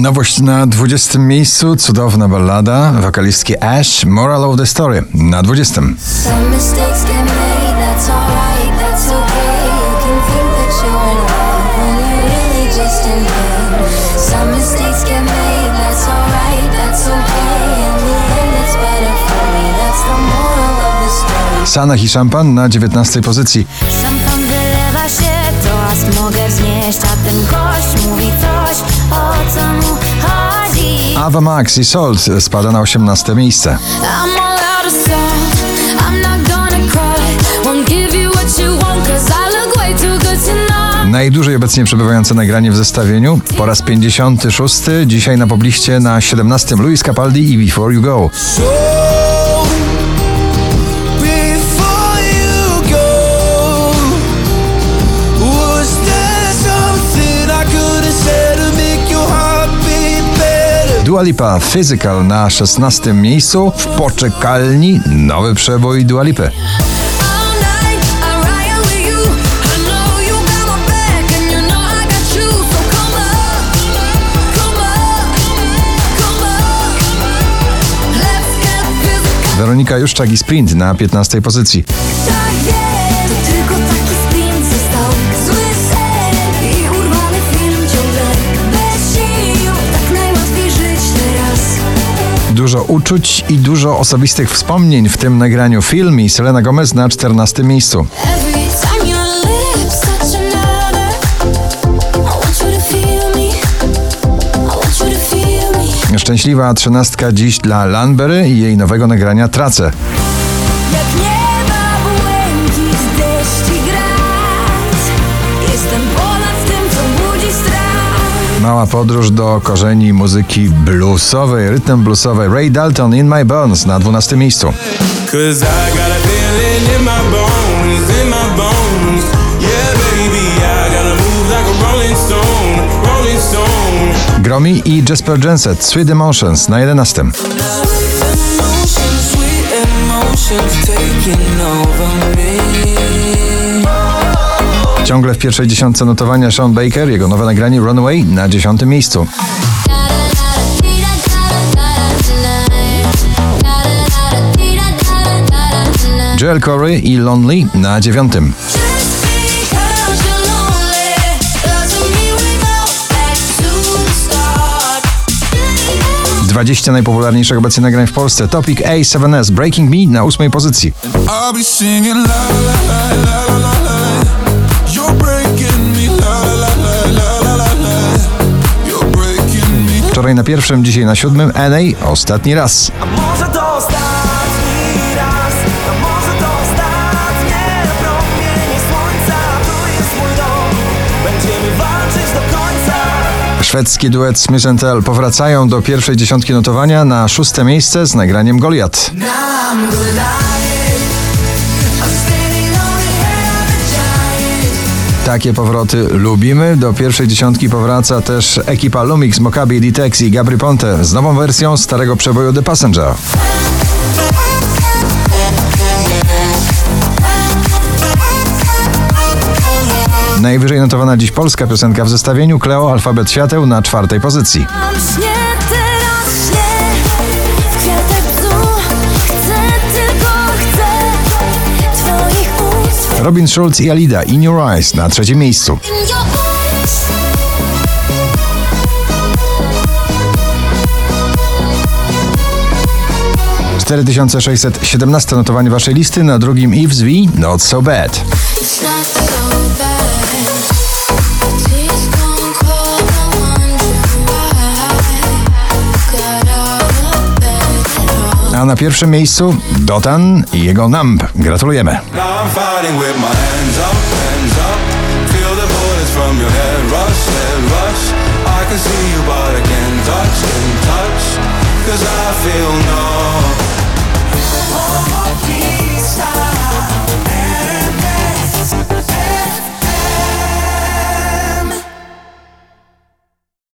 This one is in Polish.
Nowość na 20 miejscu, cudowna ballada wokalistki Ash, Moral of the Story na 20. Some mistakes get made, that's alright, that's okay. You can think that you're in love when you're really just in pain. Some mistakes get made, that's alright, that's okay. In the end, it's better for me, that's the moral of the story. Sanach i szampan na 19 pozycji. Szampan wylewa się, toast mogę wznieść A ten gość mówi coś, Ava Max i Salt spada na 18 miejsce. Najdłużej obecnie przebywające nagranie w zestawieniu. Po raz 56, dzisiaj na pobliście na 17 Luis Capaldi i Before You Go. Dua Lipa Physical na 16 miejscu, w poczekalni nowy przebój Dua Lipy. All night, I ride with you I Dużo uczuć i dużo osobistych wspomnień w tym nagraniu film i Selena Gomez na 14 miejscu. Szczęśliwa trzynastka dziś dla Lanbery i jej nowego nagrania Tracę. Mała podróż do korzeni muzyki bluesowej, rytm bluesowej. Ray Dalton in My Bones na 12 miejscu. Gromi i Jasper Jenset Sweet Emotions na 11. Emotions, sweet emotions taking over me. Ciągle w pierwszej dziesiątce notowania Sean Baker, jego nowe nagranie Runaway na 10 miejscu. Joel Corey i Lonely na 9. Just because you're lonely doesn't mean we go back to the start 20 najpopularniejszych obecnie nagrań w Polsce. Topic A7S Breaking Me na 8 pozycji. I'll be singing la la la la la la Wczoraj na pierwszym, dzisiaj na siódmym. NA ostatni raz. Szwedzki duet Smith Tell powracają do pierwszej dziesiątki notowania na szóste miejsce z nagraniem Goliat. Takie powroty lubimy. Do pierwszej dziesiątki powraca też ekipa Lumix, Mokabi, Ditex i Gabry Ponte z nową wersją starego przeboju The Passenger. Najwyżej notowana dziś polska piosenka w zestawieniu Kleo Alfabet Świateł na czwartej pozycji. Robin Schulz i Alida In Your Eyes na trzecim miejscu. In your eyes 4617 notowanie waszej listy, na drugim Eve's V, not so bad A na pierwszym miejscu Dotan i jego Numb. Gratulujemy. Now